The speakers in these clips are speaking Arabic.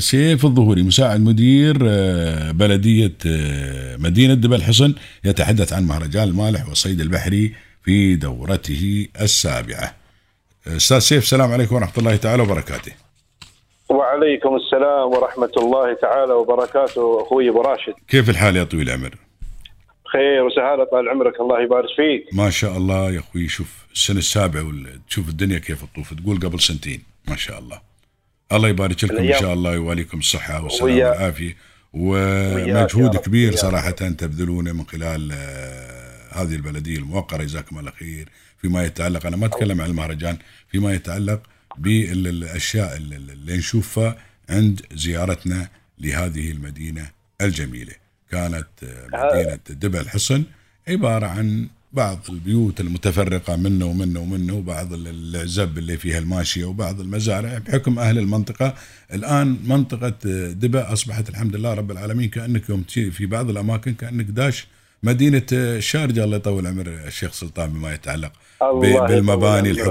سيف الظهوري مساعد مدير آه، بلدية آه، مدينة دبل حصن يتحدث عن مهرجان المالح والصيد البحري في دورته السابعة. أستاذ سيف السلام عليكم ورحمة الله تعالى وبركاته. وعليكم السلام ورحمة الله تعالى وبركاته أخوي أبو راشد. كيف الحال يا طويل العمر؟ خير وسهالة طال عمرك. الله يبارك فيك. ما شاء الله يا أخوي. شوف السنة السابعة تشوف الدنيا كيف تطوف. تقول قبل سنتين ما شاء الله. الله يبارك لكم الأيام- شاء الله ويواليكم ويا- والعافية. وياك ومجهود كبير. صراحة تبذلونه من خلال آه، هذه البلدية الموقرة. جزاكم الله خير. فيما يتعلق أنا ما أتكلم عن المهرجان فيما يتعلق بالأشياء اللي نشوفها عند زيارتنا لهذه المدينة الجميلة. كانت آه، مدينة دبل حصن عبارة عن بعض البيوت المتفرقة منه ومنه ومنه وبعض ال- العزب اللي فيها الماشية وبعض المزارع بحكم أهل المنطقة الآن منطقة دبا أصبحت الحمد لله رب العالمين كأنك يوم في بعض الأماكن كأنك داش مدينة آه، الشارجة الله يطول عمر الشيخ سلطان بما يتعلق بالمباني عليك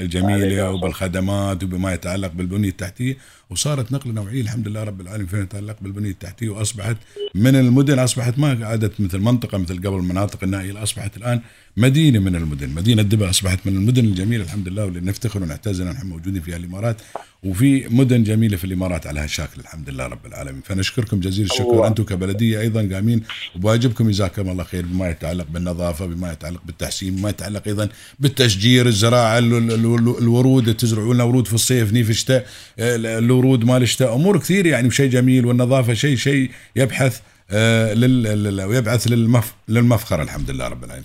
الجميلة يا وبالخدمات وبما يتعلق بالبنية التحتية. وصارت نقلة نوعية الحمد لله رب العالمين فيما يتعلق بالبنية التحتية وأصبحت من المدن أصبحت ما عادت مثل منطقة مثل قبل المناطق النائية أصبحت الآن مدينة من المدن. مدينة دبا أصبحت من المدن الجميلة الحمد لله واللي نفتخر ونعتز أن نحن موجودين فيها الإمارات. وفي مدن جميلة في الإمارات على هالشكل الحمد لله رب العالمين. فنشكركم جزيل الشكر الله. أنتم كبلدية أيضا قامين بواجبكم جزاكم الله خير بما يتعلق بالنظافة بما يتعلق بالتحسين بما يتعلق أيضا بالتشجير الزراعة ال- ال- ال- الورود. تزرعوا لنا ورود في الصيف ني في الشتاء ال- الورود مال الشتاء. أمور كثير يعني وشيء جميل والنظافة شيء شيء يبحث. لل لل- ويبعث للمف للمفخرة الحمد لله رب العالمين.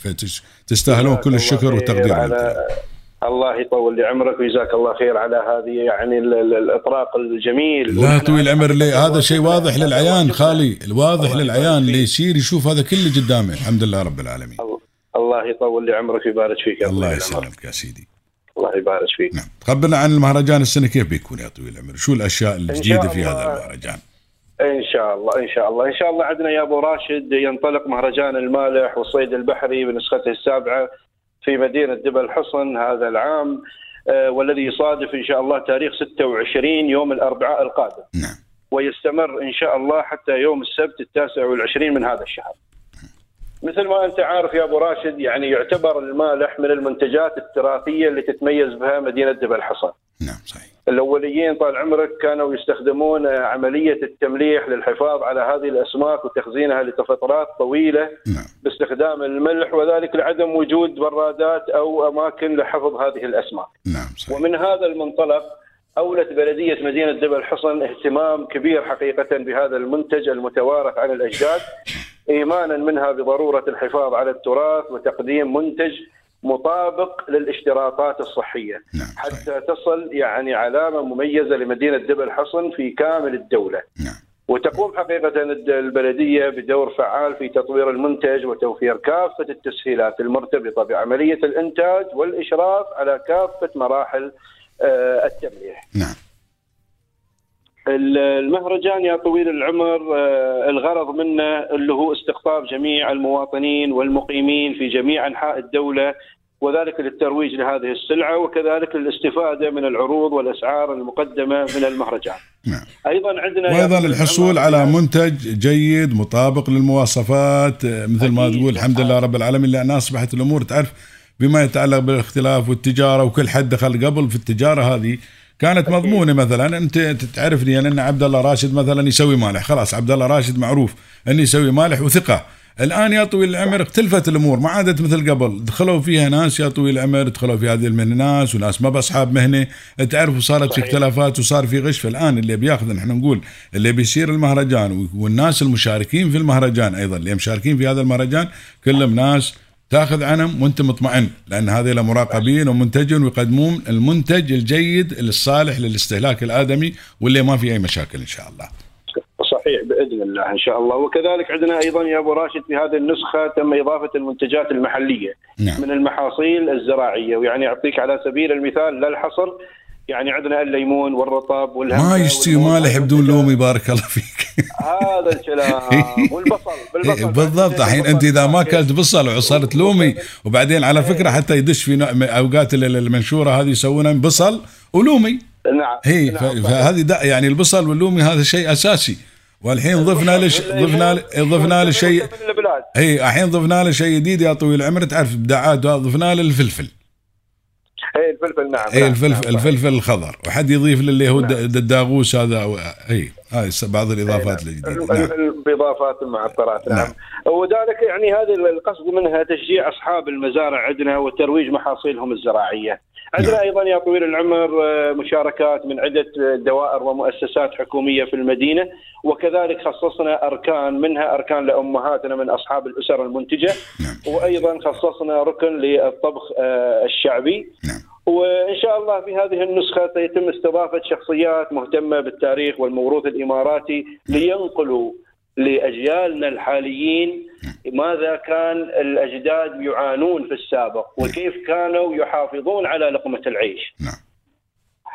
فتستاهلون كل الشكر والتقدير. على الله يطول لي عمرك وجزاك الله خير على هذه يعني ال- ال- الإطراق الجميل. لا طويل العمر لي. هذا شيء واضح للعيان خالي. الواضح الله للعيان اللي. يصير يشوف هذا كله قدامه. الحمد لله رب العالمين. الله يطول لي عمرك ويبارك فيك يا الله. يسلمك يا سيدي. الله يبارك فيك. نعم. خبرنا عن المهرجان السنة كيف بيكون يا طويل العمر؟ شو الأشياء الجديدة في. هذا المهرجان؟ إن شاء الله إن شاء الله إن شاء الله عندنا يا أبو راشد ينطلق مهرجان المالح والصيد البحري بنسخته السابعة في مدينة دبل حصن هذا العام آه، والذي يصادف إن شاء الله تاريخ 26 يوم الأربعاء القادم نعم ويستمر إن شاء الله حتى يوم السبت التاسع والعشرين من هذا الشهر. مثل ما أنت عارف يا أبو راشد يعني يعتبر المالح من المنتجات التراثية اللي تتميز بها مدينة دبل حصن. نعم صحيح الأوليين طال عمرك كانوا يستخدمون عملية التمليح للحفاظ على هذه الأسماك وتخزينها لفترات طويلة نعم باستخدام الملح وذلك لعدم وجود برادات أو أماكن لحفظ هذه الأسماك. نعم صحيح ومن هذا المنطلق أولت بلدية مدينة دبل حصن اهتمام كبير حقيقة بهذا المنتج المتوارث عن الأجداد إيمانا منها بضرورة الحفاظ على التراث وتقديم منتج مطابق للاشتراطات الصحية. نعم حتى تصل يعني علامة مميزة لمدينة دبل حصن في كامل الدولة. نعم. وتقوم حقيقة البلدية بدور فعال في تطوير المنتج وتوفير كافة التسهيلات المرتبطة بعملية الإنتاج والإشراف على كافة مراحل آه، التمليح. نعم. المهرجان يا طويل العمر آه، الغرض منه اللي هو استقطاب جميع المواطنين والمقيمين في جميع أنحاء الدولة وذلك للترويج لهذه السلعة وكذلك للاستفادة من العروض والأسعار المقدمة من المهرجان نعم أيضا عندنا وأيضا الحصول على منتج جيد مطابق للمواصفات آه، مثل ما. تقول الحمد لله رب العالمين لأن أصبحت الأمور تعرف بما يتعلق بالاختلاف والتجارة وكل حد دخل قبل في التجارة هذه كانت مضمونة مثلا. أنت تعرف لي أن عبد الله راشد مثلا يسوي مالح. خلاص عبد الله راشد معروف انه يسوي مالح وثقة. الآن يا طويل العمر اختلفت الأمور. ما عادت مثل قبل. دخلوا فيها ناس يا طويل العمر. دخلوا في هذه المهنة ناس وناس ما بأصحاب مهنة. تعرف وصارت في. اختلافات وصار في غش. فالآن اللي بياخذ نحن نقول اللي بيصير المهرجان والناس المشاركين في المهرجان أيضا اللي مشاركين في هذا المهرجان كلهم ناس تاخذ عنهم وانت مطمئن لأن هذول مراقبين ومنتجون ويقدمون المنتج الجيد الصالح للاستهلاك الآدمي واللي ما في أي مشاكل إن شاء الله. صحيح بإذن الله إن شاء الله وكذلك عندنا أيضا يا أبو راشد في هذه النسخة تم إضافة المنتجات المحلية نعم من المحاصيل الزراعية ويعني أعطيك على سبيل المثال لا الحصر يعني عندنا الليمون والرطب والهمة ما والموز مالح بدون. لومي بارك الله فيك. هذا الكلام والبصل بالبصل. بالضبط. الحين أنت إذا ما أكلت بصل وعصرت لومي وبعدين على فكرة حتى يدش في أوقات ال- المنشورة هذه يسوونها بصل ولومي. نعم. هي نعم،. فهذه يعني البصل واللومي هذا شيء أساسي. والحين ضفنا له ش- ضفنا ضفنا له شيء هي الحين ضفنا له شيء جديد يا طويل العمر تعرف ابداعات ضفنا له الفلفل. اي الفلفل نعم اي نعم، الفلفل نعم،. الفلفل الخضر وحد يضيف له اللي هو نعم. الد- الداغوس هذا أو اي هاي بعض الإضافات الجديدة نعم باضافات المعطرات نعم, نعم. وذلك يعني هذه القصد منها تشجيع أصحاب المزارع عندنا وترويج محاصيلهم الزراعية. عندنا نعم. أيضا يا طويل العمر آه، مشاركات من عدة دوائر ومؤسسات حكومية في المدينة وكذلك خصصنا أركان منها أركان لأمهاتنا من أصحاب الأسر المنتجة نعم وأيضا خصصنا ركن للطبخ آه، الشعبي نعم وإن شاء الله في هذه النسخة سيتم استضافة شخصيات مهتمة بالتاريخ والموروث الإماراتي لينقلوا لأجيالنا الحاليين ماذا كان الأجداد يعانون في السابق وكيف كانوا يحافظون على لقمة العيش. نعم.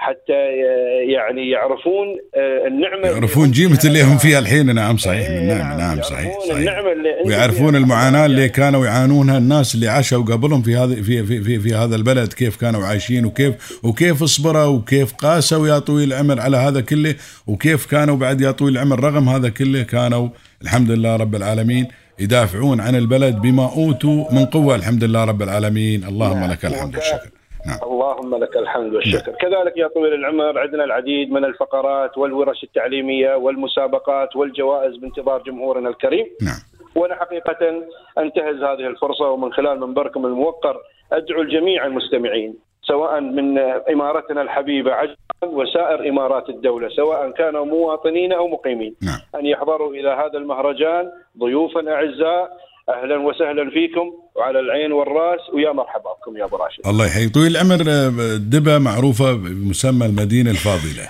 حتى ي- يعني يعرفون آه، النعمة يعرفون جيمة اللي هم فيها الحين. نعم صحيح. إيه، من نعم نعم يعرفون صحيح صحيح. النعمه اللي ويعرفون. المعاناة اللي كانوا يعانونها الناس اللي عاشوا قبلهم في هذا في في في, في هذا البلد كيف كانوا عايشين وكيف وكيف صبروا وكيف قاسوا يا طويل العمر على هذا كله وكيف كانوا بعد يا طويل العمر رغم هذا كله كانوا الحمد لله رب العالمين يدافعون عن البلد بما أوتوا من قوة. الحمد لله رب العالمين. اللهم نعم. لك الحمد. والشكر نعم. اللهم لك الحمد والشكر. كذلك يا طويل العمر عندنا العديد من الفقرات والورش التعليمية والمسابقات والجوائز بانتظار جمهورنا الكريم. نعم. وأنا حقيقة أنتهز هذه الفرصة ومن خلال منبركم الموقر أدعو الجميع المستمعين سواء من إمارتنا الحبيبة عجمان وسائر إمارات الدولة سواء كانوا مواطنين أو مقيمين نعم. أن يحضروا إلى هذا المهرجان ضيوفا أعزاء أهلا وسهلا فيكم وعلى العين والرأس ويا مرحبا بكم يا أبو راشد. الله يحيي طويل العمر آه، دبا معروفة بمسمى المدينة الفاضلة.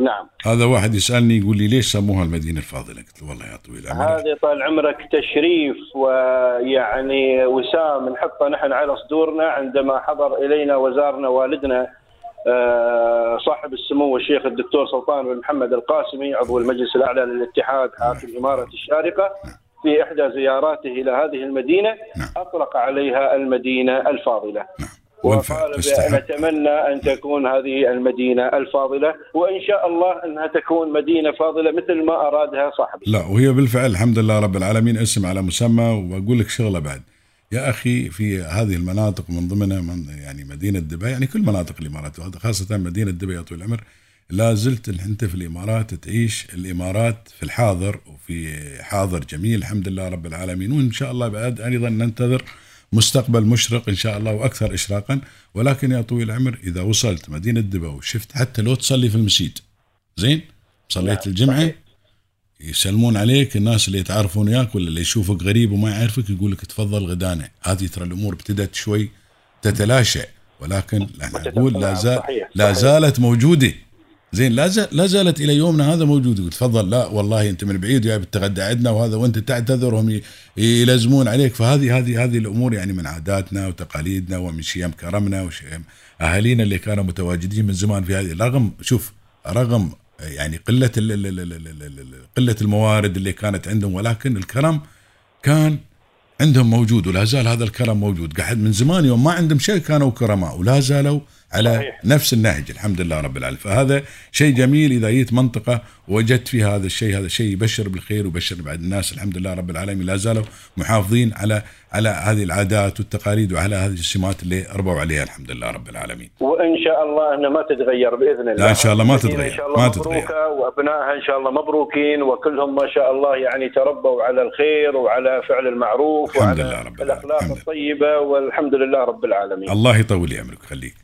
نعم. هذا واحد يسألني يقول لي ليش سموها المدينة الفاضلة؟ قلت له والله يا طويل العمر هذه طال عمرك تشريف ويعني وسام. نحطه نحن على صدورنا عندما حضر إلينا وزارنا والدنا آه، صاحب السمو الشيخ الدكتور سلطان بن محمد القاسمي عضو المجلس الأعلى للاتحاد حاكم إمارة الشارقة. في إحدى زياراته إلى هذه المدينة نعم. أطلق عليها المدينة الفاضلة. نعم. وقال نتمنى أن تكون هذه المدينة الفاضلة وإن شاء الله أنها تكون مدينة فاضلة مثل ما أرادها صاحب لا وهي بالفعل الحمد لله رب العالمين اسم على مسمى وأقول لك شغلة بعد. يا أخي في هذه المناطق من ضمنها من يعني مدينة دبي يعني كل مناطق الإمارات وهذا خاصة مدينة دبي يا طويل العمر لا زلت انت في الإمارات تعيش الإمارات في الحاضر وفي حاضر جميل الحمد لله رب العالمين. وإن شاء الله بعد أيضا ننتظر مستقبل مشرق إن شاء الله وأكثر اشراقا. ولكن يا طويل العمر إذا وصلت مدينة دبي وشفت حتى لو تصلي في المسجد زين؟ صليت نعم، الجمعة. يسلمون عليك الناس اللي يتعرفون وياك ولا اللي يشوفك غريب وما يعرفك يقول لك تفضل غدانا هذه ترى الأمور ابتدت شوي تتلاشى. ولكن إحنا نقول لا نعم، زال لا. زالت موجودة. زين لا زال لا زالت إلى يومنا هذا موجود يقول تفضل لا والله أنت من بعيد جاي بتتغدى عندنا وهذا وأنت تعتذر وهم يلزمون عليك. فهذه هذه هذه الأمور يعني من عاداتنا وتقاليدنا ومن شيم كرمنا وشيم أهالينا اللي كانوا متواجدين من زمان في هذه. رغم شوف رغم يعني قلة قلة الموارد اللي كانت عندهم ولكن الكرم كان عندهم موجود ولا زال هذا الكرم موجود. قاعد من زمان يوم ما عندهم شيء كانوا كرماء ولا زالوا على صحيح. نفس النهج الحمد لله رب العالمين فهذا شيء جميل إذا جيت منطقة وجدت فيها هذا الشيء هذا شيء يبشر بالخير ويبشر بعد الناس الحمد لله رب العالمين لا زالوا محافظين على على هذه العادات والتقاليد وعلى هذه السمات اللي ربوا عليها الحمد لله رب العالمين وإن شاء الله إنها ما تتغير بإذن الله لا، إن شاء الله ما تتغير، إن شاء الله ما تتغير. وأبنائها إن شاء الله مبروكين وكلهم ما شاء الله يعني تربوا على الخير وعلى فعل المعروف الحمد وعلى لله رب العالمين. الأخلاق الحمد. الطيبة والحمد لله رب العالمين الله يطول لي عمرك خليك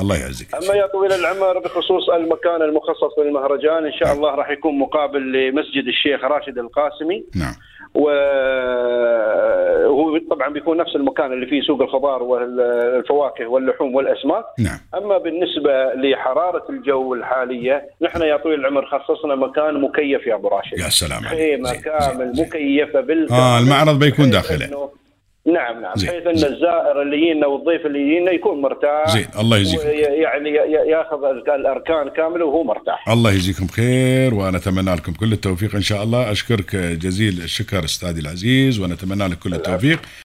الله يعزك. أما يا طويل العمر بخصوص المكان المخصص للمهرجان إن شاء الله راح يكون مقابل لمسجد الشيخ راشد القاسمي. نعم. وهو طبعا بيكون نفس المكان اللي فيه سوق الخضار والفواكه واللحوم والأسماك. نعم. أما بالنسبة لحرارة الجو الحالية نحن يا طويل العمر خصصنا مكان مكيف يا أبو راشد. يا سلام عليك. خيمة كامل. مكيفة بالكامل. آه المعرض بيكون داخلة. نعم نعم. زين، بحيث أن زين. الزائر اللي يجينا والضيف اللي يجينا يكون مرتاح زين الله يجزيكم يعني ياخذ الأركان كاملة وهو مرتاح. الله يجزيكم خير ونتمنى لكم كل التوفيق إن شاء الله. أشكرك جزيل الشكر أستاذي العزيز ونتمنى لك كل التوفيق.